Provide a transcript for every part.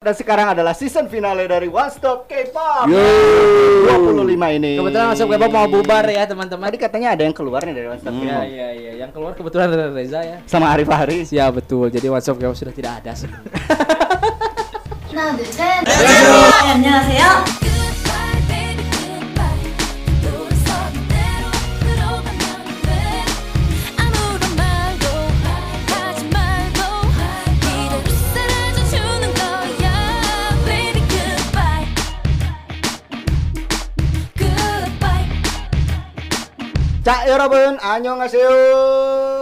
Dan sekarang adalah season finale dari One Stop K-pop. Yo. 25 ini. Kebetulan masuk K-pop mau bubar ya teman-teman. Tadi katanya ada yang keluar nih dari One Stop Iya K-pop. iya iya, yang keluar kebetulan ada Reza ya. Sama Arif Haris. Ya betul. Jadi WhatsApp K-pop sudah tidak ada sebenarnya. 하 자, 여러분 안녕하세요.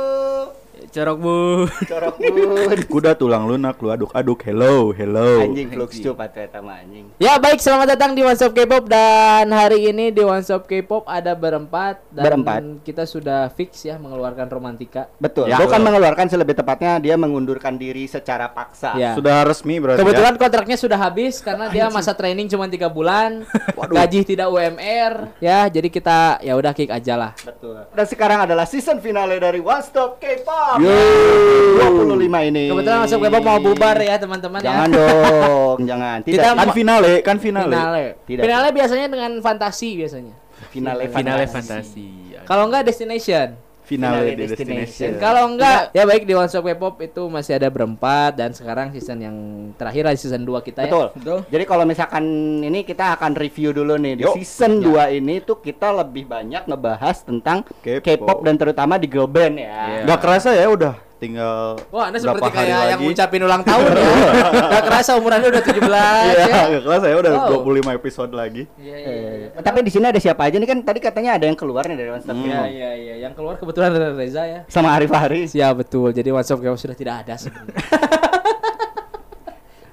Corok bu. Corokun. Kuda tulang lunak lu aduk-aduk. Hello, hello. anjing flux cup atau anjing. Ya baik selamat datang di One Stop K-pop dan hari ini di One Stop K-pop ada berempat dan Berempat. kita sudah fix ya mengeluarkan romantika. Betul. Ya. Bukan mengeluarkan selebih tepatnya dia mengundurkan diri secara paksa. Ya. Sudah resmi berarti Kebetulan kontraknya sudah habis karena dia masa training cuma tiga bulan, gaji tidak UMR, ya jadi kita ya udah kick aja lah. Betul. Dan sekarang adalah season finale dari One Stop K-pop. Yo. 25 ini. Kebetulan masuk K-pop mau bubar ya teman-teman Jangan ya. dong, jangan. Tidak. Kita. Kan finale, kan finale. Finale. Tidak. Finale biasanya dengan fantasi biasanya. finale, Finale fantasi. fantasi. Kalau enggak destination. Finale, Finale di destination. destination. Kalau enggak ya baik di One Stop K-pop itu masih ada berempat dan sekarang season yang terakhir lah season 2 kita ya. Betul. Jadi kalau misalkan ini kita akan review dulu nih di Yuk. season 2 ini tuh kita lebih banyak ngebahas tentang K-pop. Dan terutama di girl band ya. Nggak kerasa ya udah tinggal Wah, Anda berapa seperti hari kayak yang lagi. ngucapin ulang tahun ya. Gak kerasa umurannya udah 17 Iya, ya. nggak kerasa ya udah Oh. 25 episode lagi. Iya, iya, iya. Eh, tapi di sini ada siapa aja nih kan tadi katanya ada yang keluar nih dari One Stop Hmm. Iya, K-pop. iya, iya. Yang keluar kebetulan ada Reza ya. Sama Arif Haris. Ya betul. Jadi WhatsApp K-pop sudah tidak ada sebenarnya.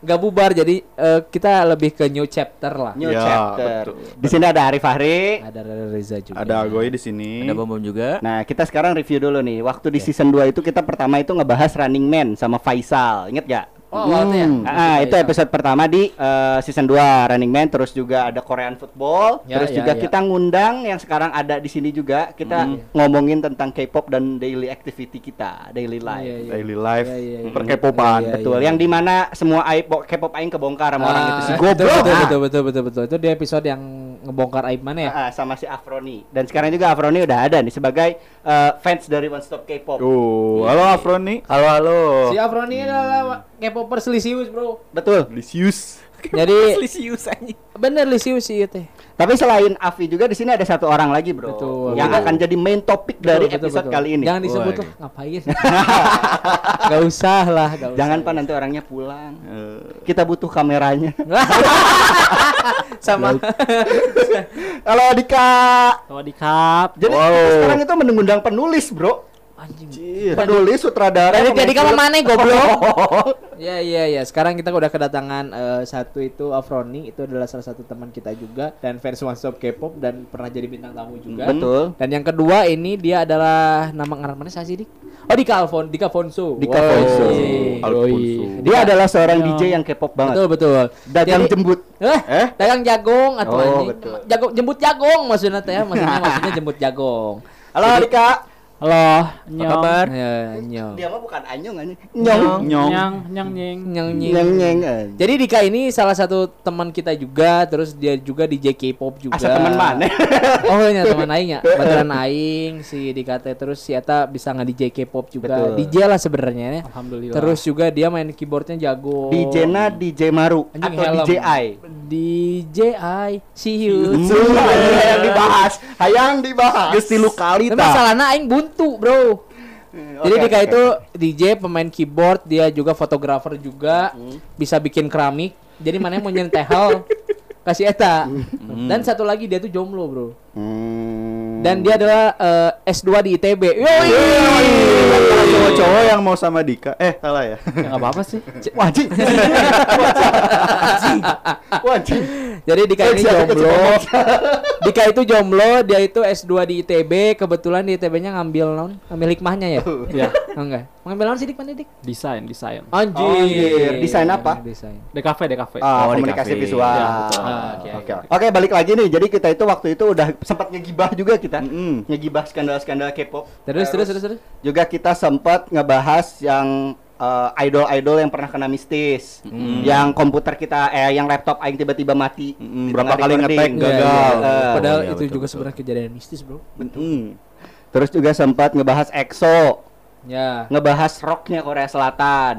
Gak bubar jadi eh, kita lebih ke new chapter lah. New Ya, chapter. betul. Di sini ada Arif Fahri. Ada Reza juga. Ada Agoy di sini. Ada bom bom juga. Nah, kita sekarang review dulu nih. Waktu di season 2 itu kita pertama itu ngebahas Running Man sama Faisal. Ingat gak? Oh, waktu ya. Ah, itu episode pertama di eh, season 2 Running Man terus juga ada Korean football, Ya, terus ya, juga ya. kita ngundang yang sekarang ada di sini juga kita ngomongin tentang K-pop dan daily activity kita, daily life. Iya, iya. Daily life Iya, iya, iya. perkepopan. Iya, iya. Betul, yang di mana semua aib K-pop aing kebongkar sama orang itu si Ah, goblok. Betul, Ah. betul, betul, betul, betul. Itu di episode yang ngebongkar aib mana ya? Ah, sama si Afroni. Dan sekarang juga Afroni udah ada nih sebagai eh, fans dari One Stop K-pop. Tuh, halo Afroni. Halo, halo. Si Afro ini adalah K-popper selisius, Bro. Betul. Lisius. Jadi Lisius anjing. bener lisius sih itu. Tapi selain Afi juga di sini ada satu orang lagi, Bro. Betul. Yang Betul. akan jadi main topik dari Betul, betul, episode betul. kali ini. Jangan disebut lah, ngapain? gak usah lah, gak usah. Jangan Pak nanti orangnya pulang. Eh, Kita butuh kameranya. sama Halo Dika. Sawadikap. Jadi Wow. kita sekarang itu mengundang penulis, Bro. Anjing. Penulis, sutradara. Jadi jadi kamu mana goblok? Ya iya iya. Sekarang kita udah kedatangan eh, satu itu Afroni, itu adalah salah satu teman kita juga dan fans One Stop K-pop dan pernah jadi bintang tamu juga. Betul. Dan yang kedua ini dia adalah nama ngarang mana sih Dik? Oh Dika Alfon, Dika Fonso. Dika Woi. Fonso. Alfonso. Dia adalah seorang Iya. DJ yang K-pop banget. Betul betul. Dagang Jadi- jembut. Eh, Eh? dagang jagong atau Oh, anjing? Jago, jemput jagong maksudnya teh, maksudnya maksudnya jemput jagong. Halo Dika. Halo, Apa kabar? Ya, nyong. Dia mah bukan anyong anjing. Nyong. Nyong. nyang nyang nyeng. Nyong nying. Nyeng nyeng. anjing. Jadi Dika ini salah satu teman kita juga, terus dia juga DJ K-pop juga. Asa teman mana? Oh iya teman aing ya. Baturan aing si Dika teh terus si Eta bisa nge DJ K-pop juga. Betul. DJ lah sebenarnya ya. Alhamdulillah. Terus juga dia main keyboardnya jago. DJ na DJ Maru Anjing atau. DJ I. DJ I see you. Su, hayang dibahas, hayang dibahas. Geus tilu kali Tapi tah. masalahnya aing buntu, Bro. Jadi Oke, Dika oke, itu. DJ, pemain keyboard, dia juga fotografer juga, Hmm. bisa bikin keramik. Jadi mana yang mau nyentel kasih eta. Dan satu lagi dia tuh jomblo, Bro. Hmm. Dan dia adalah eh, S2 di ITB. Yoi. Cowok-cowok yang mau sama Dika. Eh, salah ya. Enggak apa-apa sih. wajib. Wajib. Jadi Dika ini jomblo. Dika itu jomblo, dia itu S2 di ITB, kebetulan di ITB-nya ngambil non, ngambil hikmahnya ya? Ya, Oh, enggak. Ngambil non sih Dik, mana Dik? desain, desain. Anjir. Anjir, desain apa? Desain. DKV, DKV. Ah, Oh, di komunikasi kafe. visual. Ya, betul. Ah, Oke, oke, oke. oke. Oke, balik lagi nih. Jadi kita itu waktu itu udah sempat ngegibah juga kita. Mm-mm. Ngegibah skandal-skandal K-pop. Terus terus terus terus. Juga kita sempat ngebahas yang eh, idol-idol yang pernah kena mistis. Yang komputer kita eh yang laptop aing tiba-tiba mati. Mm, berapa kali ngetek Iya, gagal. iya, iya. Eh, Padahal iya, itu betul, juga betul. sebenarnya kejadian mistis, Bro. Mm. Terus juga sempat ngebahas EXO, Ya. ngebahas rocknya Korea Selatan.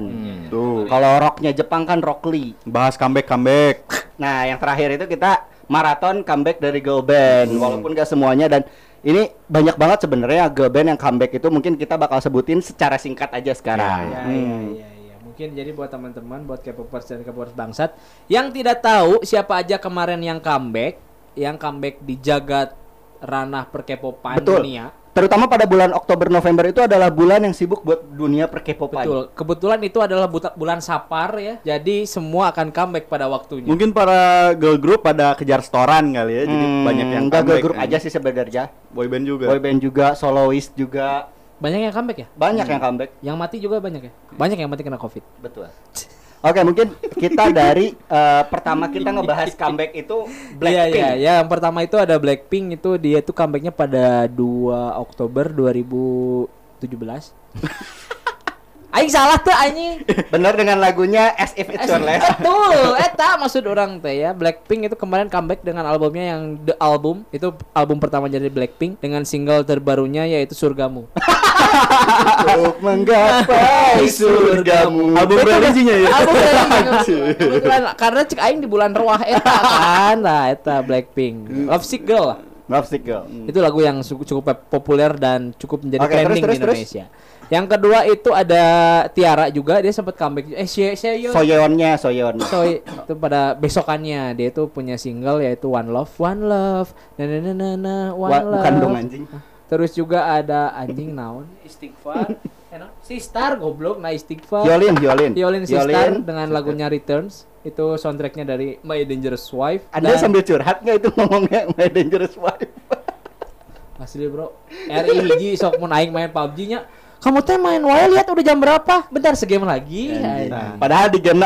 Tuh. Kalau rocknya Jepang kan Rock Lee. Bahas comeback comeback. Nah, yang terakhir itu kita maraton comeback dari girl band, walaupun gak semuanya dan ini banyak banget sebenarnya girl band yang comeback itu mungkin kita bakal sebutin secara singkat aja sekarang. Ya, Hmm. ya, ya, ya. Mungkin jadi buat teman-teman, buat K-popers dan K-popers bangsat yang tidak tahu siapa aja kemarin yang comeback, yang comeback di jagat ranah perkepopan Betul. dunia. Terutama pada bulan Oktober November itu adalah bulan yang sibuk buat dunia perkepopan. Betul. Kebetulan itu adalah buta- bulan Sapar ya. Jadi semua akan comeback pada waktunya. Mungkin para girl group pada kejar setoran kali ya. Jadi Hmm, banyak yang enggak girl group kan. aja sih sebenarnya. Boyband juga. Boyband juga, soloist juga, Banyak yang comeback ya? banyak yang comeback. Yang mati juga banyak ya? Banyak yang mati kena Covid. Betul. Oke, mungkin kita dari eh, pertama kita ngebahas comeback itu Blackpink. Iya, iya, ya. Yang pertama itu ada Blackpink itu dia tuh comebacknya pada 2 Oktober 2017. Aing salah tuh anjing. Bener dengan lagunya As If It's Your Last. Betul, eta maksud orang teh ya. Blackpink itu kemarin comeback dengan albumnya yang The Album. Itu album pertama dari Blackpink dengan single terbarunya yaitu Surgamu. Untuk menggapai surgamu. Album relisinya ya. Album dari- Kebetulan karena cek aing di bulan Rewah eta kan. Nah, eta Blackpink. Love Sick Girl. Love Sick Girl. Itu lagu yang cukup populer dan cukup menjadi Oke, trending terus, di terus, Indonesia. Yang kedua itu ada Tiara juga dia sempat comeback. Eh, Shea Soyeonnya, Soyeon. Soy itu pada besokannya dia itu punya single yaitu One Love, One Love, na na na na na, One Wa- Love. bukan dong anjing. Terus juga ada anjing naon, Istighfar, Enak. Sistar goblok, nah Istighfar. Violin, violin. Violin Sistar dengan lagunya Returns itu soundtracknya dari My Dangerous Wife. Anda Dan- sambil curhat nggak itu ngomongnya My Dangerous Wife? Asli bro RI hiji sok mun aing main PUBG nya Kamu teh main wae lihat udah jam berapa Bentar segame lagi. Nah, padahal di game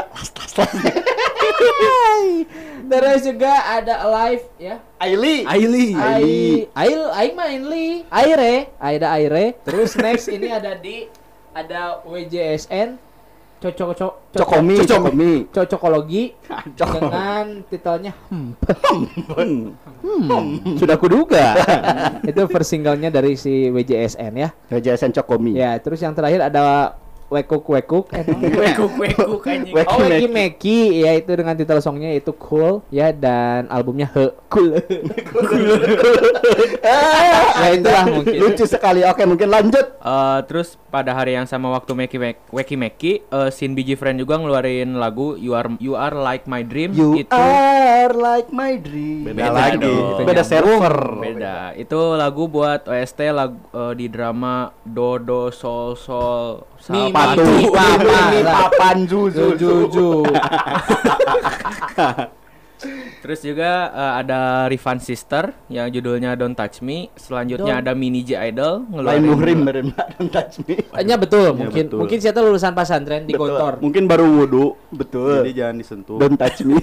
Terus juga ada Alive ya. Aili. Aili. Ai Ail Aing main li. Aire. Ada Aire. Terus next ini ada di Ada WJSN Cocok cocok Cokomi, Cokomi. Cocokologi. Cocok. dengan titelnya hmm, Hmm. hmm, sudah kuduga. Itu first singlenya dari si WJSN ya. Kejelasan Cokomi. Ya, terus yang terakhir ada Wekuk Wekuk Wekuk Wekuk Oh, Weki Meki. Meki ya itu dengan titel songnya itu Cool ya dan albumnya He Cool. ya itulah mungkin. Lucu sekali. Oke, mungkin lanjut. Eh, terus pada hari yang sama waktu Meki Mek- Weki Meki, eh, Shin Biji Friend juga ngeluarin lagu You Are You Are Like My Dream You itu are like my dream. Beda Beda lagi. dong. Beda server. beda. Itu lagu buat OST lagu eh, di drama Do Do Sol Sol Mi, Sa- mi, mi, pa, pa, Ini lah. papan zuzu. Juju. Terus juga eh, ada Rivan Sister yang judulnya Don't Touch Me. Selanjutnya ada Mini J Idol Lain muhrim don't touch me. Hanya betul, mungkin betul. mungkin siapa lulusan pesantren di Betul. Gontor. Mungkin baru wudhu. Betul. Jadi jangan disentuh. Don't touch me.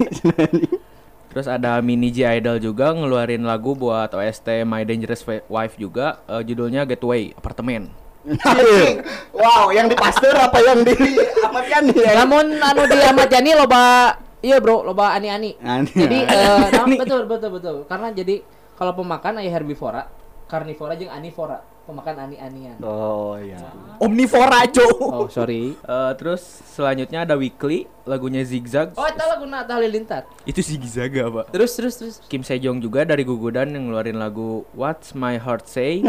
Terus ada Mini J Idol juga ngeluarin lagu buat OST My Dangerous Wife juga eh, judulnya Getaway Apartemen. Wow, yang di pasteur apa yang di Ahmad Yani ya? Namun anu di Ahmad Yani loba iya bro, loba ani-ani. Ani- Jadi eh, nah, betul betul betul. Karena jadi kalau pemakan aya herbivora, karnivora jeung anivora. Pemakan ani-anian. Oh iya. Omnivora, Cuk. Oh, sorry. Eh, terus selanjutnya ada Weekly lagunya Zigzag. Oh, itu laguna Atta Halilintar. Itu Zigzaga, Pak. Terus terus terus. Kim Sejong juga dari Gugudan yang ngeluarin lagu What's My Heart Say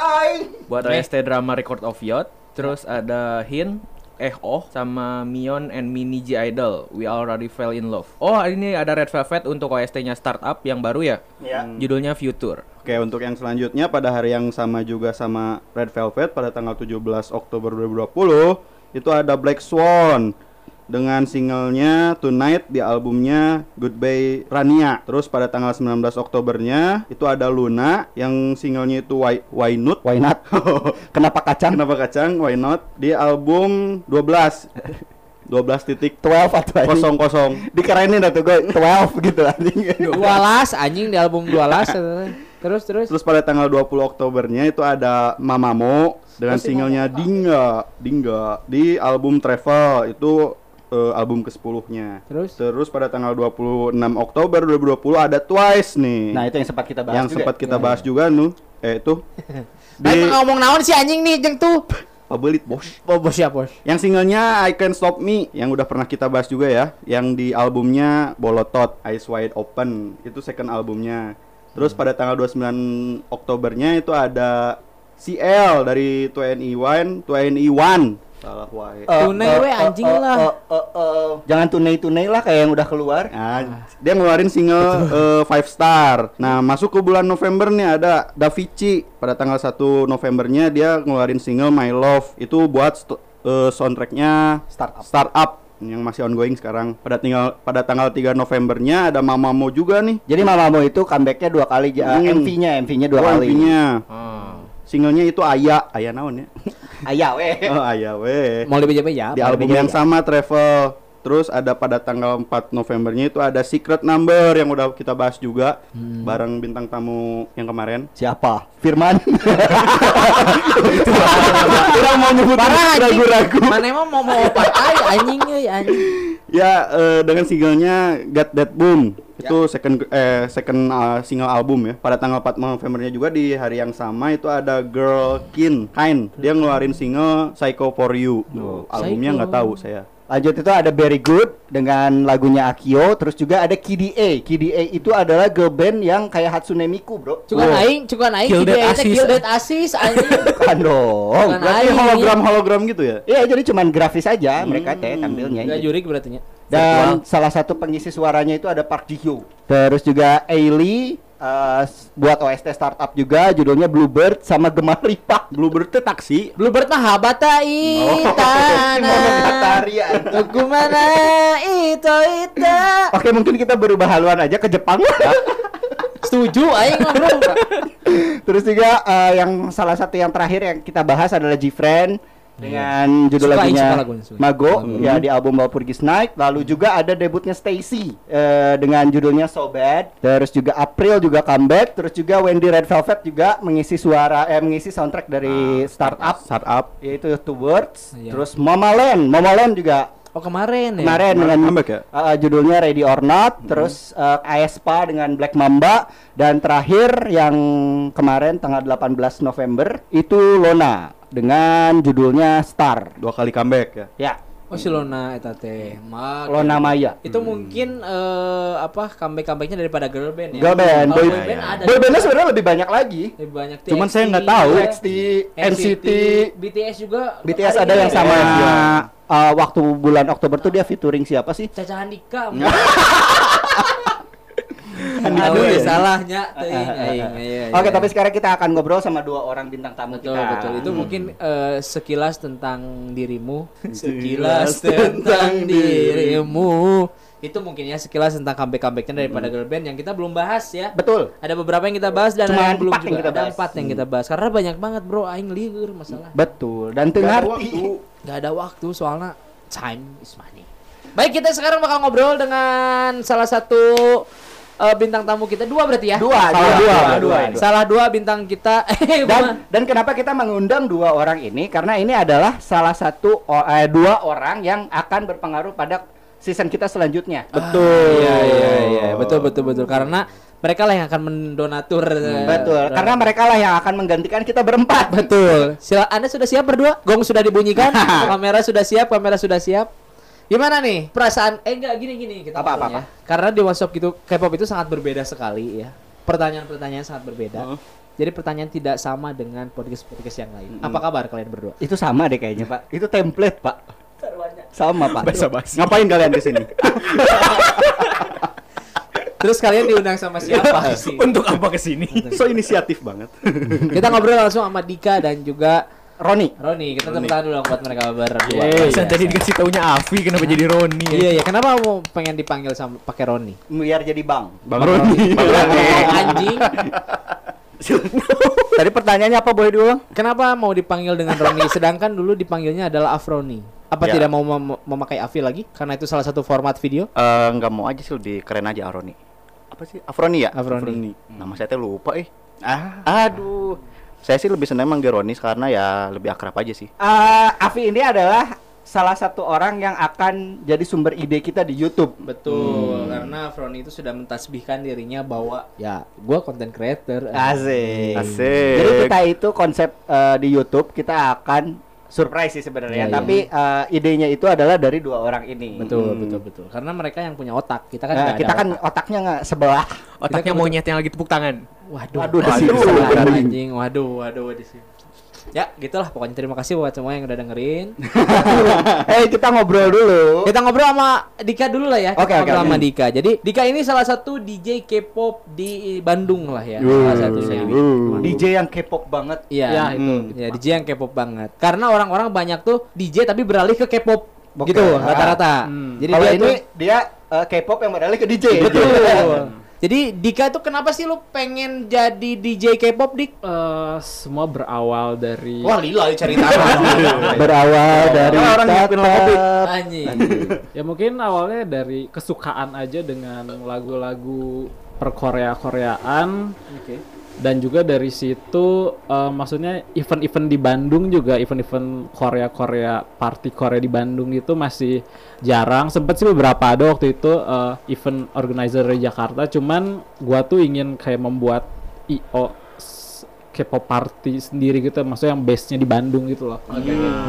Aing. Buat OST drama Record of Yacht. Terus ada Hin Eh Oh sama Mion and Mini J Idol We Already Fell in Love. Oh, ini ada Red Velvet untuk OST-nya Startup yang baru ya. Ya. Judulnya Future. Oke, untuk yang selanjutnya pada hari yang sama juga sama Red Velvet pada tanggal 17 Oktober 2020 itu ada Black Swan dengan singlenya Tonight di albumnya Goodbye Rania. Terus pada tanggal 19 Oktobernya itu ada Luna yang singlenya itu Why, Why Not. Why not? Kenapa kacang? Kenapa kacang? Why Not di album 12 12 titik 12 atau kosong kosong Dikerenin atuh gue 12 gitu anjing. Dua las anjing di album Dua las. Terus terus. Terus pada tanggal 20 Oktobernya itu ada Mamamo dengan si singlenya Dingga, Dingga di album Travel itu eh, album ke-10-nya. Terus? Terus pada tanggal 26 Oktober 2020 ada Twice nih. Nah, itu yang sempat kita bahas yang juga. sempat kita Iya, bahas juga nu eh itu Di... di ngomong naon si anjing nih jeng tuh. Pabelit bos. Oh, bos ya, bos. Yang singlenya I Can't Stop Me yang udah pernah kita bahas juga ya, yang di albumnya Bolotot Eyes Wide Open itu second albumnya. Terus pada tanggal 29 Oktobernya itu ada CL dari 2NE1, 2NE1. Salah wae. Eh, Tunai we, eh, anjing eh, lah. eh, eh, eh, Jangan tunai-tunai lah kayak yang udah keluar. Nah, dia ngeluarin single eh, Five Star. Nah, masuk ke bulan November nih ada Davici. Pada tanggal 1 Novembernya dia ngeluarin single My Love. Itu buat eh, soundtracknya Startup. Startup yang masih ongoing sekarang. Pada tinggal pada tanggal 3 Novembernya ada Mamamo juga nih. Jadi Mamamo itu comebacknya dua kali, uh, Hmm. MV-nya, MV-nya dua Oh, kali. MV-nya. Oh. Singlenya itu Aya, Aya naon ya? Ayah weh. oh, Aya weh. Mau lebih jauh ya? Di album yang sama Travel. Terus ada pada tanggal 4 Novembernya itu ada Secret Number yang udah kita bahas juga Hmm. bareng bintang tamu yang kemarin. Siapa? Firman. Kurang mau nyebut ragu-ragu. Mana emang mau mau partai anjing euy anjing. Ya eh, dengan singlenya Got That Boom itu second eh second uh, single album ya. Pada tanggal 4 Novembernya juga di hari yang sama itu ada Girl Kin Kind. Dia ngeluarin single Psycho for You. Tuh, albumnya nggak tahu saya. Lanjut itu ada Very Good dengan lagunya Akio, terus juga ada Kid A. Kid A itu adalah girl band yang kayak Hatsune Miku, Bro. Cukan Oh. aing, cukan aing Kill kill that that Asis. kill that asis anjing. Bukan dong. Berarti aing. hologram hologram gitu ya? Iya, jadi cuman grafis aja mereka teh tampilnya. Enggak jurik berarti nya. Dan salah satu pengisi suaranya itu ada Park Ji Hyo. Terus juga Ailey eh, s- buat OST startup juga judulnya Bluebird sama Gemar Ripak. Bluebird teh taksi. Bluebird mah habata itana. Monogatari, anjing. Tuku mana itu itu. Oke, mungkin kita berubah haluan aja ke Jepang. Setuju aing. Terus juga eh, yang salah satu yang terakhir yang kita bahas adalah G-Friend dengan judul Suka, lagunya suka suka. Mago Lagu. ya di album Walpurgis Night lalu juga ada debutnya Stacy eh, dengan judulnya So Bad terus juga April juga comeback terus juga Wendy Red Velvet juga mengisi suara eh mengisi soundtrack dari startup Startup. yaitu Two Words Iya. terus Mama Land Mama Land juga Oh kemarin ya. kemarin dengan comeback ya? uh, judulnya Ready or Not, terus uh, Aespa dengan Black Mamba dan terakhir yang kemarin tanggal 18 November itu Lona dengan judulnya Star. Dua kali comeback ya. Ya, Oh si Lona eta teh. Mak. Lona Maya. Itu mungkin eh, apa comeback-comebacknya daripada girl band ya. Girl band, Kalau boy, boy band ada. boy bandnya sebenarnya lebih banyak lagi. Lebih banyak Cuman TXT, saya nggak tahu. NXT, NCT, BTS juga. BTS ada yang sama uh, waktu bulan Oktober tuh dia featuring siapa sih? Caca Handika. Handika Aduh, ya? ya salahnya. Teuing aing. Iya, Oke, iya. tapi sekarang kita akan ngobrol sama dua orang bintang tamu betul kita. betul. Itu mungkin eh, sekilas tentang dirimu. Sekilas tentang dirimu. Itu mungkin ya sekilas tentang comeback comebacknya daripada girl band yang kita belum bahas ya. Betul. ada beberapa yang kita bahas dan Cuman ada yang belum empat juga. yang kita ada bahas. empat yang kita bahas. Karena banyak banget bro. Aing liur masalah. Betul. Dan tengah nggak ada waktu soalnya time is money. Baik kita sekarang bakal ngobrol dengan salah satu eh, bintang tamu kita dua berarti ya Dua, salah dua, dua, dua, dua. salah dua bintang kita eh dan dan kenapa kita mengundang dua orang ini karena ini adalah salah satu eh, dua orang yang akan berpengaruh pada season kita selanjutnya Betul. Iya iya iya, betul betul betul karena mereka lah yang akan mendonatur. betul karena mereka lah yang akan menggantikan kita berempat betul. Sila Anda sudah siap berdua? Gong sudah dibunyikan, kamera sudah siap, kamera sudah siap. Gimana nih perasaan? Eh enggak gini gini kita Apa, apa, ngobrolnya. Karena di WhatsApp gitu K-pop itu sangat berbeda sekali ya. Pertanyaan-pertanyaan sangat berbeda. Oh. Jadi pertanyaan tidak sama dengan podcast-podcast yang lain. Apa kabar kalian berdua? itu sama deh kayaknya pak itu template pak sama pak Basa-basi. Ngapain kalian ke sini? Terus kalian diundang sama siapa sih? Untuk apa ke sini? so inisiatif banget. Kita ngobrol langsung sama Dika dan juga Roni Roni. Kita tepuk tangan dulu dong buat mereka berdua. Yeay. Saya tadi dikasih taunya Avi kenapa jadi Roni ya? Iya iya, kenapa mau pengen dipanggil sama pakai Roni? biar jadi bang Bang Roni. Oh, anjing. tadi pertanyaannya apa boleh diulang Kenapa mau dipanggil dengan Roni sedangkan dulu dipanggilnya adalah Afroni? Apa Ya. tidak mau mem- memakai Avi lagi karena itu salah satu format video? Eh, nggak mau aja sih lebih keren aja Aroni. Apa sih? Afroni ya? Afroni. Nama saya teh lupa eh. Ah, aduh. Saya sih lebih senang manggil Ronis karena ya lebih akrab aja sih. Eh, Avi ini adalah salah satu orang yang akan jadi sumber ide kita di YouTube. Betul, karena Froni itu sudah mentasbihkan dirinya bahwa ya gua content creator. Asik. Asik. Jadi kita itu konsep eh, di YouTube kita akan surprise sih sebenarnya, Iya, iya. tapi eh, idenya itu adalah dari dua orang ini. Betul, Hmm. betul, betul. Karena mereka yang punya otak, kita kan Nah, kita kan otak. otaknya nggak sebelah. Otaknya monyet yang lagi tepuk tangan. Waduh, Waduh, di waduh, sini. waduh, anjing, waduh, waduh di sini. Ya, gitulah pokoknya terima kasih buat semua yang udah dengerin. eh kita ngobrol dulu. Kita ngobrol sama Dika dulu lah ya. Kita Oke, oke, ngobrol sama. Dika. Jadi Dika ini salah satu DJ K-pop di Bandung lah ya. Salah satunya. DJ yang K-pop banget. Iya, Ya, itu. Ya, DJ yang K-pop banget. Karena orang-orang banyak tuh DJ tapi beralih ke K-pop gitu rata-rata. Jadi Kalau dia ini tuh dia eh, K-pop yang beralih ke DJ. betul. Jadi Dika itu kenapa sih lu pengen jadi DJ K-pop Dik? Eh, semua berawal dari Wah, lila cerita. Berawal dari Ya, orang nyiapin kopi. Anjing. ya mungkin awalnya dari kesukaan aja dengan lagu-lagu perkorea-koreaan Oke. Dan juga dari situ eh, maksudnya event-event di Bandung juga event-event Korea-Korea party Korea di Bandung itu masih jarang. Sempet sih beberapa ada waktu itu eh, event organizer di Jakarta. Cuman gua tuh ingin kayak membuat IO K-pop party sendiri gitu maksudnya yang base-nya di Bandung gitu loh.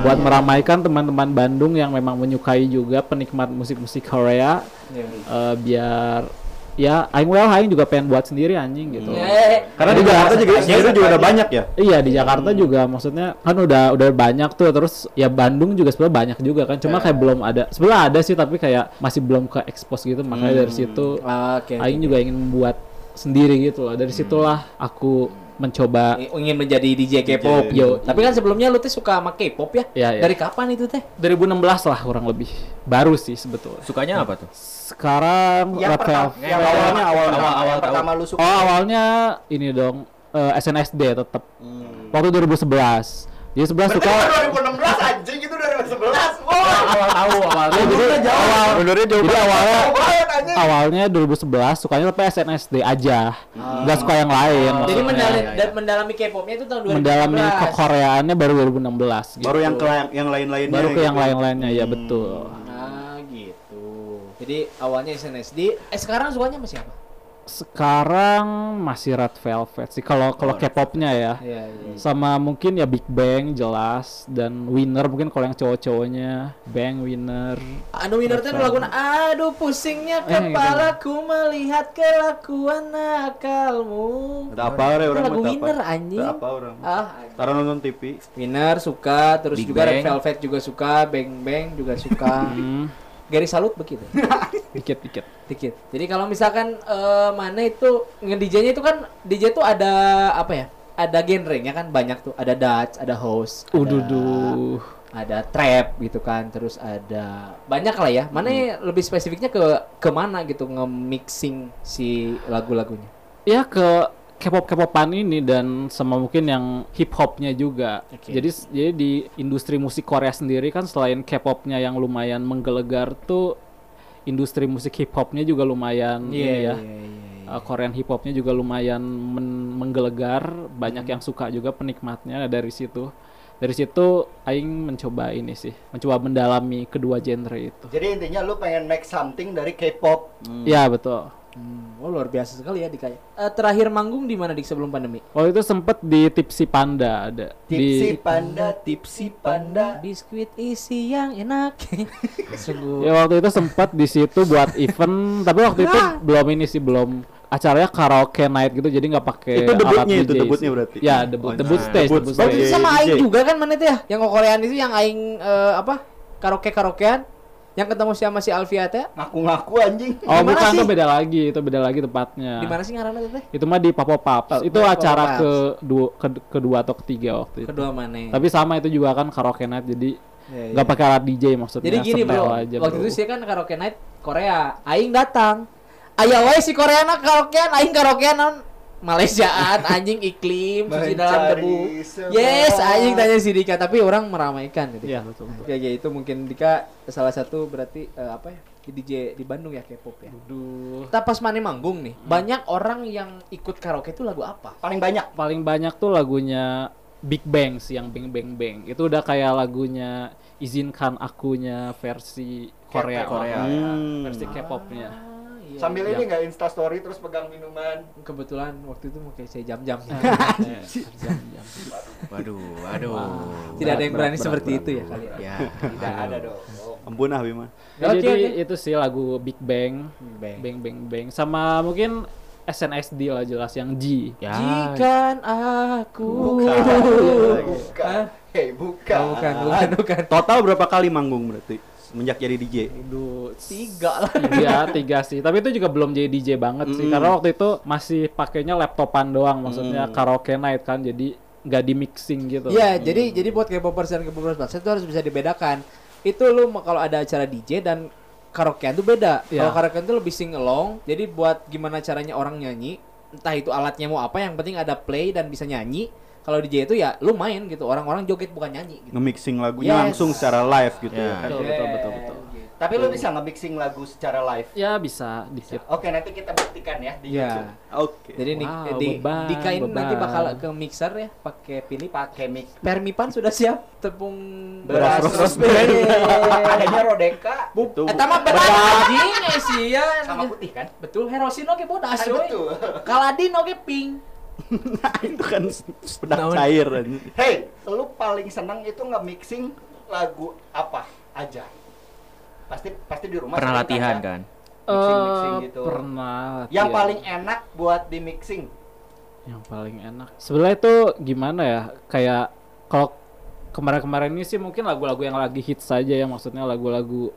Buat meramaikan teman-teman Bandung yang memang menyukai juga penikmat musik-musik Korea eh, biar ya aing well aing juga pengen buat sendiri anjing gitu Eh, Karena di Jakarta juga sendiri juga udah banyak ya. Iya di Jakarta juga maksudnya kan udah udah banyak tuh terus ya Bandung juga sebenarnya banyak juga kan cuma kayak belum ada sebenarnya ada sih tapi kayak masih belum ke expose gitu makanya dari situ Oke. Aing juga ingin membuat sendiri gitu loh dari situlah aku mencoba ingin menjadi DJ K-pop. Yo. Tapi kan sebelumnya lu tuh suka sama K-pop ya? Iya, iya. Dari kapan itu teh? 2016 lah kurang lebih baru sih sebetulnya Sukanya apa tuh? Sekarang Yang pertama, yang awalnya awal Awal- awal tahu. pertama lu suka. oh awalnya ini dong eh, SNSD tetap waktu 2011 jadi 11 suka 2016 anjing itu 2011. Wah, awal tahu awalnya jadi awal Mundurnya jauh jadi awalnya awalnya 2011 sukanya tapi SNSD aja nggak suka yang lain Jadi maksudnya. mendalami, da- mendalami K-popnya itu tahun 2016. mendalami kekoreaannya baru 2016 gitu. Baru yang ke yang lain-lainnya. baru ke yang gitu. lain-lainnya ya betul gitu. Jadi awalnya SNSD, eh sekarang sukanya sama siapa? sekarang masih Red Velvet sih kalau kalau K-popnya ya Iya, iya. sama mungkin ya Big Bang jelas dan Winner mungkin kalau yang cowok-cowoknya Bang Winner Anu winner tuh lagu aduh pusingnya Eh, gitu. kepalaku melihat kelakuan nakalmu. Ada apa re Itu orang lagu winner apa? anjing. Ada apa orang? Ah, Karena nonton TV. winner suka, terus Big juga Red Bang. Velvet juga suka, Bang Bang juga suka. Hmm, Gary Salut begitu. dikit-dikit Dikit. Jadi kalau misalkan eh, mana itu nge-DJ-nya itu kan DJ tuh ada apa ya? Ada genrenya kan banyak tuh. Ada Dutch, ada house, ada, Ududuh ada trap gitu kan. Terus ada banyak lah ya. Mana yang lebih spesifiknya ke ke mana gitu nge-mixing si lagu-lagunya. ya ke K-pop K-popan ini dan sama mungkin yang hip hopnya juga. Oke. Jadi jadi di industri musik Korea sendiri kan selain K-popnya yang lumayan menggelegar tuh industri musik hip hopnya juga lumayan ini ya. Uh, Korean hip hopnya juga lumayan men- menggelegar, banyak yang suka juga penikmatnya dari situ. Dari situ aing mencoba ini sih, mencoba mendalami kedua genre itu. Jadi intinya lu pengen make something dari K-pop. Ya betul. Hmm, oh luar biasa sekali ya Dika. ya. Eh, terakhir manggung di mana dik sebelum pandemi? Waktu itu sempet di Tipsy Panda ada Tipsy di panda, tipsy panda. Biskuit isi yang enak. Sungguh. Ya waktu itu sempat di situ buat event, tapi waktu itu belum ini sih belum acaranya karaoke night gitu, jadi nggak pakai Itu debutnya alat itu, DJ debutnya sih. berarti? Ya debut, Oh, debut nah, stage, debut debut Berarti stage. stage. sama DJ. Aing juga kan mana itu ya? Yang Koreaan itu yang Aing eh, apa? Karaoke karaokean yang ketemu sama si Alfia teh. Ngaku-ngaku anjing. Oh Di mana bukan sih? tuh beda lagi, itu beda lagi tempatnya. Di mana sih ngaranna teh? Itu mah di Papo Paps. Itu Papo acara Paps. kedua ke- kedua atau ketiga waktu itu. Kedua mana? Tapi sama itu juga kan karaoke night, jadi nggak iya. pakai alat DJ maksudnya. Jadi gini bro, aja, waktu bro. itu sih kan karaoke night Korea, Aing datang, ayah wae si Korea nak karaokean, Aing karaokean Malaysiaan, anjing iklim, suci dalam debu. Yes, anjing tanya si Dika, tapi orang meramaikan. Gitu. Iya betul. betul. Ya, ya itu mungkin Dika salah satu berarti eh, apa ya? DJ di Bandung ya K-pop ya. Aduh. Kita pas mana manggung nih, banyak orang yang ikut karaoke itu lagu apa? Paling banyak. Paling banyak tuh lagunya Big Bang sih yang Bang Bang Bang. Itu udah kayak lagunya Izinkan Akunya versi Korea. Korea. Hmm. Versi K-popnya. Ah, iya. Sambil ini nggak Insta story terus pegang minuman. kebetulan waktu itu pakai saya jam-jam. Jam-jam. Waduh, waduh. Tidak ada yang berani berat, seperti berat. itu ya kali. ya? Ya. Tidak ada dong. Ampun ah Bima. Ya, jadi itu sih lagu Big Bang. Bang. Bang Bang Bang. Sama mungkin SNSD lah jelas yang G. Ya. Jika aku Bukan. Hei, bukan. Oh, bukan, bukan, bukan. Total berapa kali manggung berarti semenjak jadi DJ? Aduh, Tiga lah. Tiga, tiga sih. Tapi itu juga belum jadi DJ banget sih. Mm. Karena waktu itu masih pakainya laptopan doang. Maksudnya Mm. karaoke night kan. Jadi nggak di mixing gitu. Iya, jadi jadi buat K-popers dan K-popers itu harus bisa dibedakan. Itu lu kalau ada acara DJ dan karaokean tuh beda. Iya. Kalau karaokean tuh lebih sing along. Jadi buat gimana caranya orang nyanyi, entah itu alatnya mau apa, yang penting ada play dan bisa nyanyi. Kalau DJ itu ya lu main gitu. Orang-orang joget bukan nyanyi gitu. Nge-mixing lagunya Yes. langsung secara live gitu Ya. ya. Betul, betul, betul, betul. Tapi lu bisa nge-mixing lagu secara live. Ya bisa dikit. Oke, nanti kita buktikan ya di YouTube. Iya. Oke. Jadi nih Wow, di, beban, Dika ini nanti beban. bakal ke mixer ya pakai pilih Pakai mix Permipan sudah siap tepung beras raspberry. Adanya Rodeka Itu eta mah beras anjing eh sih ya. sama putih kan? Betul, Herosin oke bodas Kan betul. Kaladin oke pink. Nah, itu kan bedak Naon? cair. Hey, lu paling seneng itu nge-mixing lagu apa aja? Pasti pasti di rumah Pernah latihan ya? kan? Mixing-mixing Eh, gitu. Pernah. Yang latihan. paling enak buat di mixing. yang paling enak. Sebenarnya itu gimana ya? Kayak kalau kemarin-kemarin ini sih mungkin lagu-lagu yang lagi hits saja ya maksudnya lagu-lagu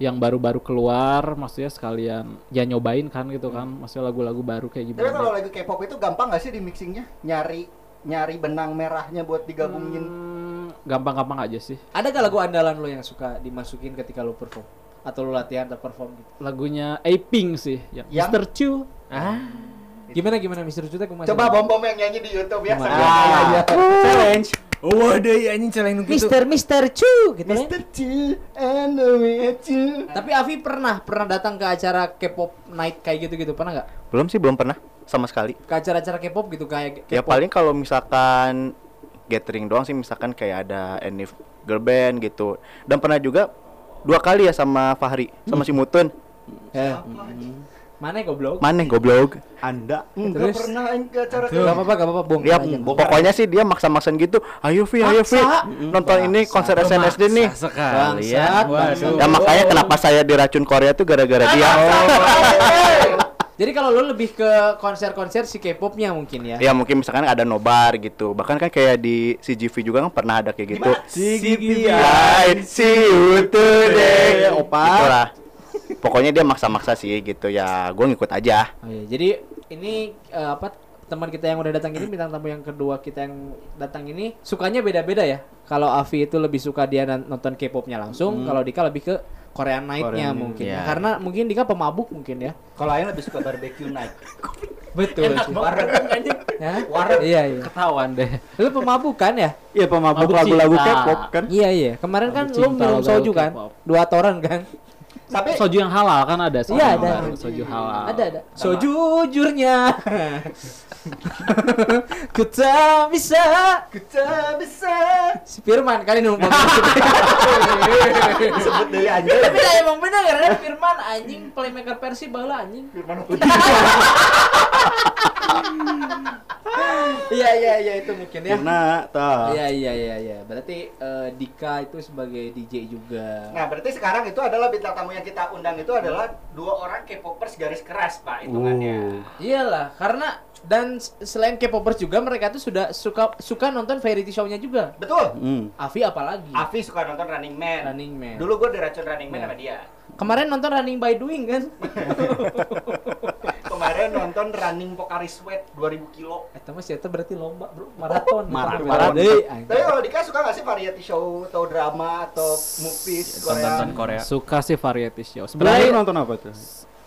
yang baru-baru keluar maksudnya sekalian ya nyobain kan gitu kan maksudnya lagu-lagu baru kayak Tapi kalau gimana lagu K-pop itu gampang gak sih di mixingnya? Nyari nyari benang merahnya buat digabungin. Hmm, gampang-gampang aja sih Ada gak lagu andalan lo yang suka dimasukin ketika lo perform? Atau lo latihan atau perform gitu? lagunya Aping sih yang, Yang? Mr. Chu Ah. Gimana gimana Mister Cutek Coba bom bom yang nyanyi di YouTube ya. Gimana? Ah. nyanyi. Challenge. Oh, ada ya anjing celeng gitu. Mister Mister Chu gitu kan. Mr. Chu and the way Chu. Tapi Avi pernah pernah datang ke acara K-pop night kayak gitu-gitu pernah nggak? Belum sih, belum pernah sama sekali. Ke acara-acara K-pop gitu kayak K-pop. Ya paling kalau misalkan gathering doang sih misalkan kayak ada Enif girl band gitu. Dan pernah juga dua kali ya sama Fahri, sama si Mutun. Eh. Mana goblok? Maneh goblok. Anda Enggak Terus? pernah ke acara Gak apa-apa, gak apa-apa, bongkar Dia aja. pokoknya sih dia maksa-maksain gitu. Ayo Vi, ayo Vi. Maksa? Nonton ini konser SNSD nih. Maksa sekali ya. Waduh. Ya makanya kenapa saya diracun Korea tuh gara-gara dia. Jadi kalau lu lebih ke konser-konser si K-popnya mungkin ya? Ya mungkin misalkan ada nobar gitu. Bahkan kan kayak di CGV juga kan pernah ada kayak gitu. CGV. I see you today. Opa. Itulah. Pokoknya dia maksa-maksa sih gitu ya. Gue ngikut aja. Oh, iya. Jadi ini eh, apa teman kita yang udah datang ini bintang tamu yang kedua kita yang datang ini sukanya beda-beda ya. Kalau Avi itu lebih suka dia nonton K-popnya langsung, kalau Dika lebih ke Korean Night-nya Korean mungkin. ya. Karena mungkin Dika pemabuk mungkin ya. Kalau Aing lebih suka barbecue night. Betul. Enak banget anjing. Ya? Warung. Iya, iya. ketahuan deh Lu pemabuk kan ya? Iya pemabuk Mabuk lagu-lagu cinta. K-pop kan. Iya, iya. Kemarin kan Mabuk lu cinta, minum lagu-lagu soju kan? K-pop. Dua toren kan? Tapi soju yang halal kan ada Iya, ada. baru, soju halal Ada, ada. Sejujurnya. Ku tak bisa kita bisa Si Firman kali numpang sebut dari anjing. Tapi dah emang bener karena Firman anjing playmaker Persib baheula anjing. Firman. Iya iya iya itu mungkin ya. Karena tah. Iya iya iya iya. Berarti eh, Dika itu sebagai DJ juga. Nah, berarti sekarang itu adalah bintang tamu yang kita undang itu adalah dua orang K-popers garis keras, Pak, hitungannya. Iyalah, karena dan selain K-popers juga mereka tuh sudah suka suka nonton variety show-nya juga. Betul. Hmm. Avi apalagi? Avi suka nonton Running Man. Running Man. Dulu gue diracun Running Man Ya. sama dia. Kemarin nonton Running by Doing kan? Kemarin nonton Running Pocari Sweat 2000 kilo. Eh, tapi itu berarti lomba, Bro. Maraton. Maraton. Maraton. Eh. Tapi kalau Dika suka gak sih variety show atau drama atau movies Korea? Tonton Korea. suka sih variety show sebenarnya nonton apa tuh?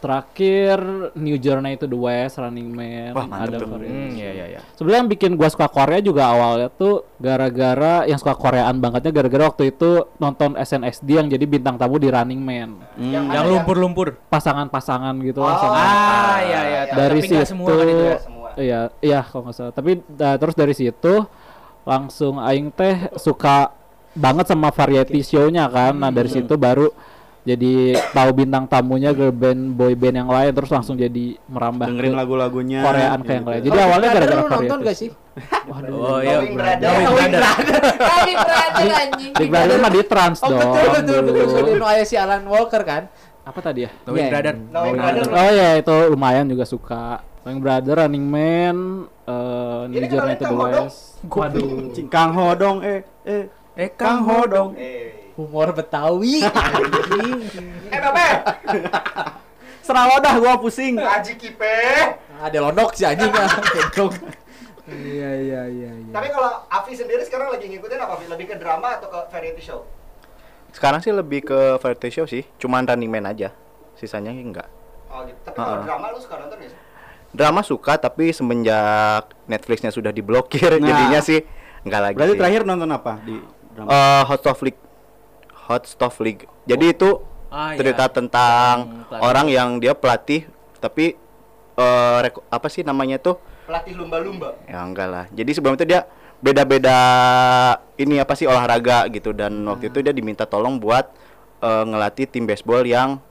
Terakhir New Journey to the West, Running Man, Wah, ada tuh. Korea. Hmm, iya iya iya. Sebenarnya yang bikin gua suka Korea juga awalnya tuh gara-gara yang suka Koreaan bangetnya gara-gara waktu itu nonton SNSD yang jadi bintang tamu di Running Man. Yang mana Yang lumpur-lumpur. Pasangan-pasangan gitu Oh. langsung. Ah, iya iya. dari Tapi situ semua kan itu ya. Semua. iya iya kalau nggak salah tapi uh, terus dari situ langsung aing teh suka banget sama variety show-nya kan nah dari situ baru jadi tahu bintang tamunya girl band boy band yang lain terus langsung jadi merambah dengerin ke lagu-lagunya Koreaan kayak yang gitu. lain jadi awalnya Brother, gara-gara lu nonton gak sih? Oh iya. Knowing Brother. Knowing Brother. Kami brother anjing. Big Brother mah di trans Oh dong betul betul betul. dulu. Soalnya nu aya si Alan Walker kan. apa tadi ya Knowing Iya. Brother. Knowing Brother. oh ya itu lumayan juga suka Knowing Brother Running Man uh, New Ini Journey to the. West waduh Kang Hodong eh eh Eh, Kang Hodong Eh. Humor Betawi. Eh, Babe. Serawa dah gua pusing Aji Kipe. Ada lodok si anjing ah. Goblok. Iya iya iya iya. Tapi kalau Avi sendiri sekarang lagi ngikutin apa? Vi? Lebih ke drama atau ke variety show? Sekarang sih lebih ke variety show sih, cuman Running Man aja. Sisanya enggak. Oh gitu. Tapi kalau Ah. drama lu suka nonton gak sih? Drama suka tapi semenjak Netflixnya sudah diblokir Nah. jadinya sih enggak lagi. berarti sih. terakhir nonton apa di drama Eh, Hot Stuff League. Hot Stuff League. Jadi itu Ah, cerita iya. tentang pelatih. orang yang dia pelatih tapi reko- apa sih namanya tuh? Pelatih lumba-lumba. Ya enggak lah. Jadi sebelum itu dia beda-beda ini apa sih olahraga gitu dan waktu itu dia diminta tolong buat eh, ngelatih tim baseball yang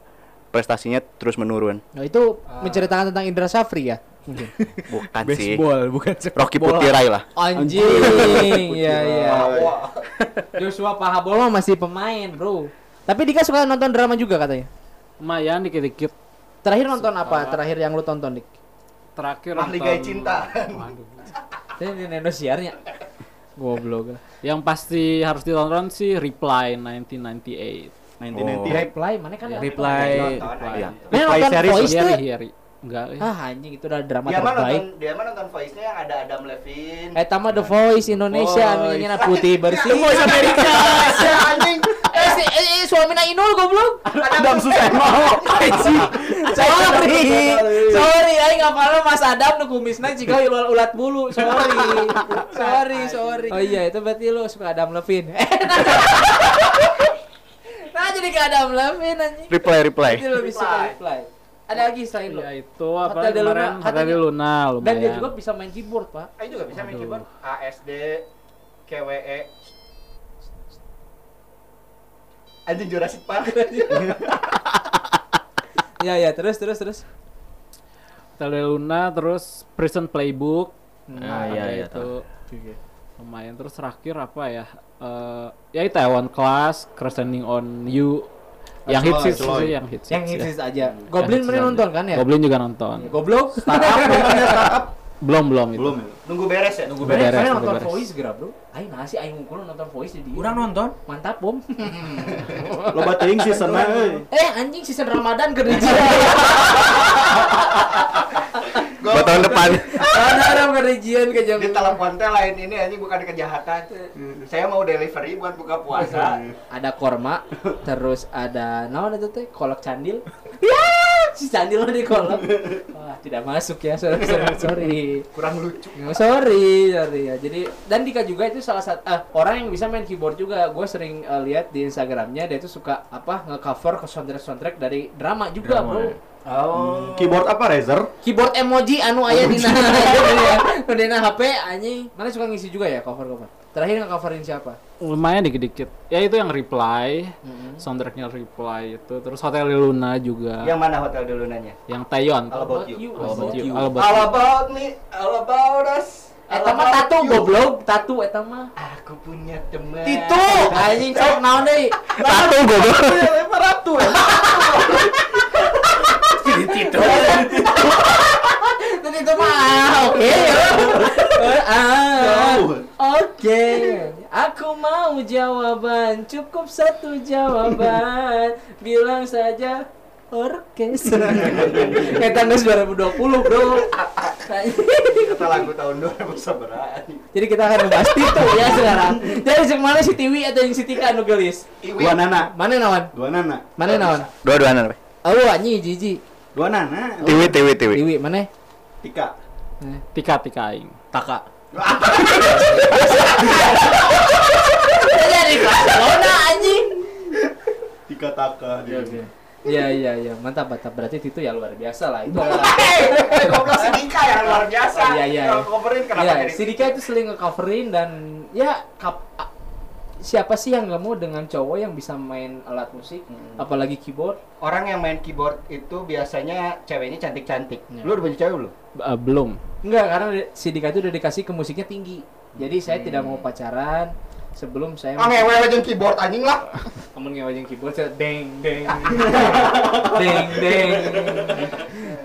prestasinya terus menurun. Nah itu menceritakan tentang Indra Safri ya? Bukan sih. Baseball bukan sepak Rocky bola. Putirai lah. Anjing. Iya iya. Joshua Pahabol mah masih pemain, Bro. Tapi Dika suka nonton drama juga katanya. lumayan dikit-dikit Terakhir nonton apa? Terakhir yang lu tonton, Dik? terakhir Ahli nonton- gaya cinta. Waduh. Ini Nendo siarnya. Goblok. Yang pasti harus ditonton sih Reply 1998. 1998 Reply mana kan? Reply. Nonton, Iya. Mana Reply nonton series Voice Hieri, tuh? Hieri. Enggak. eh. Ah anjing itu udah drama Dia terbaik. nonton, dia mah nonton voice-nya yang ada Adam Levine. Eh tama The Voice Indonesia Voice. anu nya putih bersih. The Voice Amerika. anjing. Eh si eh, eh, suamina Inul goblok. Adam Suseno. Sorry. Sorry aing ngapalna Mas Adam nu kumisna jika ulat ulat bulu. Sorry. Sorry, sorry. Oh iya, itu berarti lu suka Adam Levine. nah jadi ke Adam Levine anjing. Reply reply. Itu lebih suka reply. Ada lagi selain lu. Ya itu apa Hotel de Luna, kemarin Hotel de Luna lumayan. Dan dia juga bisa main keyboard, Pak. Ayo juga bisa main keyboard. ASD, KWE. Anjing Jurassic Park. Iya, ya, terus terus terus. Hotel Luna terus Prison Playbook. Ah, iya, ada iya, itu. Lumayan terus terakhir apa ya? Eh ya itu Taiwan Class, Crescending on You. Yang hits hits sih, yang hits. Yang hits, hits ya. aja. Goblin aja. nonton kan ya? Goblin juga nonton. Goblok. Startup startup. Belum belum itu. belum ya Nunggu beres ya? Nunggu beres, beres, nunggu nonton beres. voice gerak, Bro. Aing nasi aing ngukul nonton voice jadi. Kurang nonton. Mantap, Bom. lo bating seasonnya euy eh, anjing season Ramadan ke Rijian. Buat tahun depan. Orang ke jam Di telepon teh lain ini anjing bukan kejahatan. Saya mau delivery buat buka puasa. ada korma, terus ada naon itu teh kolak candil. Ya, si candil di kolak. Wah, tidak masuk ya, sorry, sorry, sorry. Kurang lucu. Oh, sorry, sorry ya. Jadi dan Dika juga itu salah satu eh, orang yang bisa main keyboard juga. Gue sering eh, lihat di Instagramnya dia itu suka apa nge-cover ke soundtrack soundtrack dari drama juga, Drama, bro. ya. Oh. keyboard apa Razer Keyboard emoji anu aya di dina HP anjing. Mana suka ngisi juga ya cover-cover. Terakhir nge-coverin siapa? Lumayan dikit-dikit. Ya itu yang Reply, Mm-hmm. soundtracknya Reply itu. Terus Hotel de Luna juga. Yang mana hotel dulu nanya? Yang Taeyeon. All about you. All about you. You. All about All about me, all about us. Eta mah you. goblok, tato eta mah. Aku punya teman. Itu anjing sok naon deui? Satu goblok. Lempar ratu ya. Dan itu mah ah, oke. Eh, ah, Oke. Aku mau jawaban, cukup satu jawaban. Bilang saja orkes. Kita geus 2020, Bro. Kata lagu tahun 2011. Jadi kita akan membahas Tito ya sekarang. Jadi yang mana si Tiwi atau yang si Tika anu gelis? Iwi. dua nana Mana nawan? dua nana Mana nawan? Dua-duaan apa? Oh, anjing jiji. Dua nana. Tiwi, tiwi, tiwi. Dewi mana? Tika. Tika tika aing. Taka. Jadi Barcelona anjing. Tika Taka. dia. Iya iya iya mantap mantap berarti itu ya luar biasa lah itu adalah Goblok si Dika yang luar biasa. Iya, iya, iya. coverin kenapa ya jadi si Dika itu sering nge-coverin dan ya kap- siapa sih yang nggak mau dengan cowok yang bisa main alat musik apalagi keyboard orang yang main keyboard itu biasanya ceweknya cantik-cantik. Ya. Lu udah punya cewek belum? Eh, belum. enggak karena si Dika itu udah dikasih ke musiknya tinggi jadi saya tidak mau pacaran sebelum saya Ah ngewe aja keyboard anjing lah. kamu ngewajin keyboard saya deng deng deng deng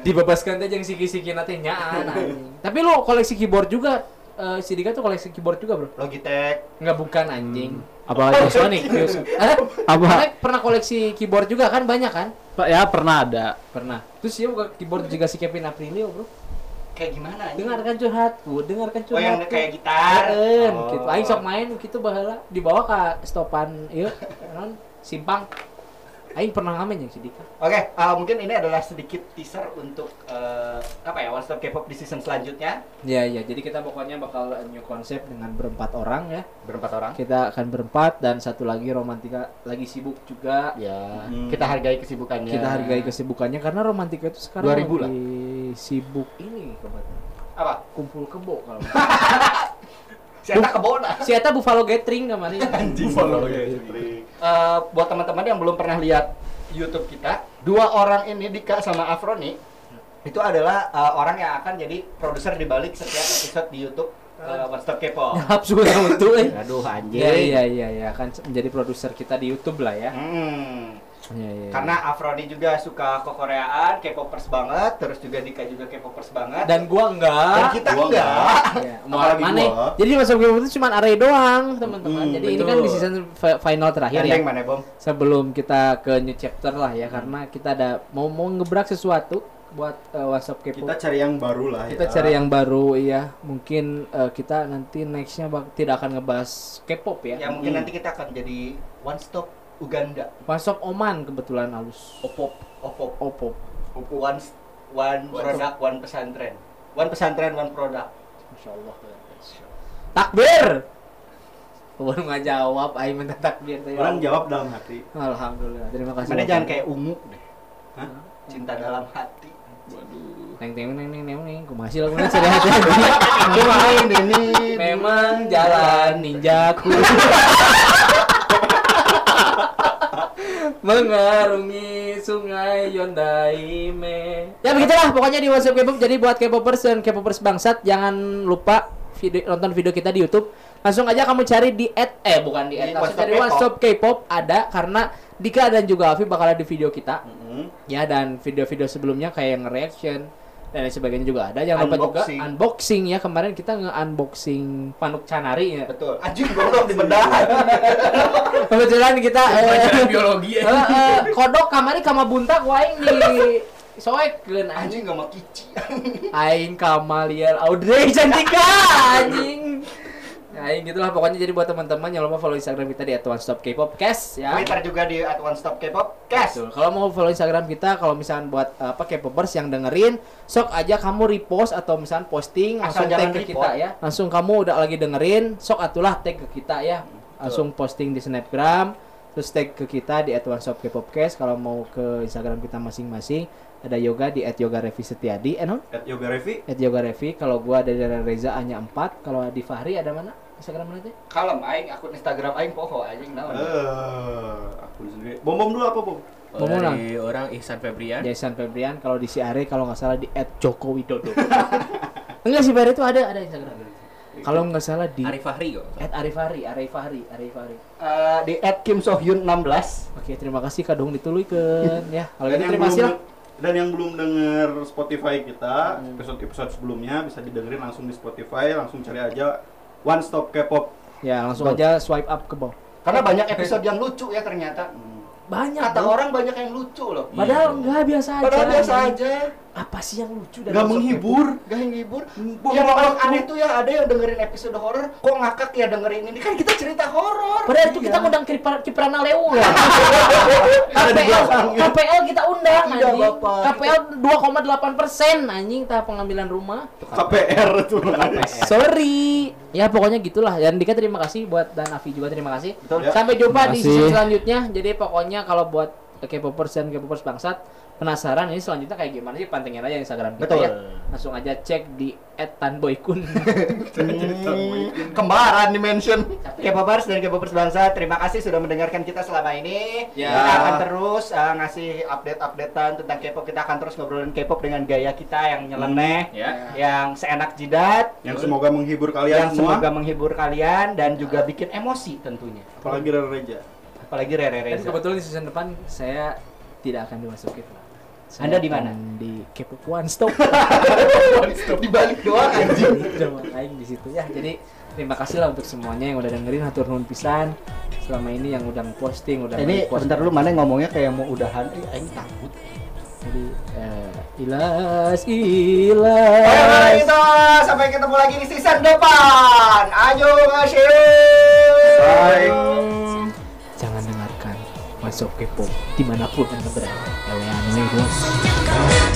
dibebaskan aja yang siki-siki nanti nyaan anjing. tapi lu koleksi keyboard juga eh, si Dika tuh koleksi keyboard juga bro Logitech. Nggak bukan anjing Apa Oh, Sonic Fuse. Eh, Apa? Pernah koleksi keyboard juga kan banyak kan Pak ya pernah ada. pernah terus ya buka keyboard juga si Kevin Aprilio bro Kayak gimana anjing? dengarkan curhatku dengarkan Oh yang curhatku kayak gitar. Heeh, Oh. gitu. Aing sok main gitu baheula dibawa ke stopan ieu non simpang. Aing pernah ngamen yang si Dika. Oke, uh, mungkin ini adalah sedikit teaser untuk uh, apa ya One Stop K-pop di season selanjutnya Iya iya, jadi kita pokoknya bakal new konsep dengan berempat orang ya. berempat orang. Kita akan berempat dan satu lagi romantika lagi sibuk juga. Ya, Hmm. kita hargai kesibukannya. Kita hargai kesibukannya karena romantika itu sekarang 2000 lah. lagi sibuk ini kebetulan. apa? Kumpul kebo kalau. Siapa kebona? si Eta Buffalo Gathering kemarin. Buffalo ya. Eh, buat teman-teman yang belum pernah lihat YouTube kita, dua orang ini Dika sama Afroni itu adalah eh, orang yang akan jadi produser di balik setiap episode di YouTube eh, One Stop K-pop. Nyahap suka itu eh. Aduh anjing. Iya iya iya iya akan menjadi produser kita di YouTube lah ya. Hmm. Iya iya. Karena Afroni juga suka ke-Koreaan, K-popers banget, terus juga Dika juga K-popers banget. dan gua enggak. Dan kita Gua enggak. Ya, mau Apalagi mana? gua. Jadi masuk game itu cuma array doang, teman-teman. Hmm, Jadi ini betul. kan di season fi- final terakhir ya. Mana, Bom? Sebelum kita ke new chapter lah ya, karena kita ada mau mau ngebrak sesuatu buat uh, WhatsApp K-pop. Kita cari yang baru lah Kita ya. cari yang baru iya. Mungkin uh, kita nanti nextnya tidak akan ngebahas K-pop ya. Ya mungkin Hmm. nanti kita akan jadi One Stop Uganda. WhatsApp Oman kebetulan halus. Opop, opop, Opop. one one produk, one pesantren. One pesantren, one produk. Masya Allah. Takbir. Baru nggak jawab, Aing minta takbir. tadi. Orang jawab dalam hati. Alhamdulillah, terima kasih. Mana jangan kayak ungu deh. Hah? Cinta dalam hati. neng neng neng neng neng neng, kumaha sih lagunya sedih hati. Main ini. Memang jalan ninjaku. Mengarungi sungai Yondaime. Ya begitulah pokoknya di WhatsApp K-pop. Jadi buat K-popers dan K-popers bangsat jangan lupa video, nonton video kita di YouTube. Langsung aja kamu cari di at eh bukan di Di at, langsung WhatsApp cari K-pop. WhatsApp K-pop ada karena Dika dan juga Afi bakal ada di video kita. Hmm. Ya dan video-video sebelumnya kayak yang reaction dan lain sebagainya juga ada. Jangan lupa juga Unboxing. unboxing ya kemarin kita nge-unboxing Panuk Canari ya. Betul. Anjing goblok di bedah. Kebetulan kita eh, biologi eh, eh, kodok kamari kama buntak waing di soekeun anjing Anjing gak mau kici. aing kamaliel Audrey cantika anjing Aing gitulah pokoknya jadi buat teman-teman jangan lupa follow Instagram kita di @onestopkpopcast ya. Twitter juga di at One Stop K-pop. Cash. Betul. Kalau mau follow Instagram kita, kalau misalkan buat eh, apa K-popers yang dengerin, sok aja kamu repost atau misalkan posting Asal langsung tag ke report. kita ya. Langsung kamu udah lagi dengerin, sok atulah tag ke kita ya. Langsung posting di Snapgram, terus tag ke kita di @onestopkpopcast kalau mau ke Instagram kita masing-masing. Ada yoga di @yogarevi_setiadi, eh non? At Yoga Revi. @yogarevi. Kalau gua ada dari Reza hanya 4, kalau di Fahri ada mana? Instagram mana teh? Kalem aing akun Instagram aing poho anjing naon. Eh, akun sendiri. Bom bom dulu apa bom? Mau dari orang Ihsan Febrian. Jason Febrian kalau di Siare kalau nggak salah di @jokowidodo. Enggak sih Fahri itu ada ada Instagram. Kalau nggak salah di Arif Fahri kok. At Arifari, Arifari, Arifari. Eh, di at Kim Sohyun 16. Oke, terima kasih Kak Dong dituluykeun ya. Kalau Dan gitu yang terima kasih belum lah. dan yang belum denger Spotify kita Hmm. episode-episode sebelumnya bisa didengerin langsung di Spotify langsung cari aja One Stop K-pop Ya, langsung Betul. aja swipe up ke bawah. Karena banyak episode yang lucu ya ternyata. Banyak. Kata Bro. orang banyak yang lucu loh. Padahal enggak biasa aja. Padahal biasa aja. Apa sih yang lucu dari Gak menghibur. Gak menghibur. Yang paling aneh tuh ya ada yang dengerin episode horor kok ngakak ya dengerin ini kan kita cerita horor. Padahal itu kita ngundang kiper kiperan Leo ya. KPL. KPL kita undang Iya, anjing. KPL 2,8 persen anjing tahap pengambilan rumah. KPR tuh. Sorry. Ya pokoknya gitulah. Dan Dika terima kasih buat dan Avi juga terima kasih. Betul. Sampai jumpa di season selanjutnya. Jadi pokoknya kalau buat K-popers dan K-popers bangsat penasaran ini selanjutnya kayak gimana sih pantengin aja Instagram kita Betul. ya. Langsung aja cek di @tanboykun. Hmm, kembaran dimension. K-popers dan K-popers bangsa, terima kasih sudah mendengarkan kita selama ini. Ya. Kita akan terus uh, ngasih update-updatean tentang K-pop. Kita akan terus ngobrolin K-pop dengan gaya kita yang nyeleneh, Ya. yang seenak jidat, Yang semoga menghibur kalian yang semua. semoga menghibur kalian dan juga bikin emosi tentunya. Apalagi Rere Reja. Apalagi Rere Dan kebetulan di season depan saya tidak akan dimasukin. Saya Anda di mana? Di K-pop One Stop. Di balik doang anjing. Coba aing di situ ya. Jadi terima kasih lah untuk semuanya yang udah dengerin hatur nuhun pisan. Selama ini yang udah posting, udah Ini nge-post. bentar lu mana ngomongnya kayak mau udahan, eh aing takut. Jadi eh, ilas Oke, ilas. itu sampai ketemu lagi di season depan. Ayo ngasih. Bye. Jangan dengarkan masuk K-pop di mana pun anda berada. Ewean we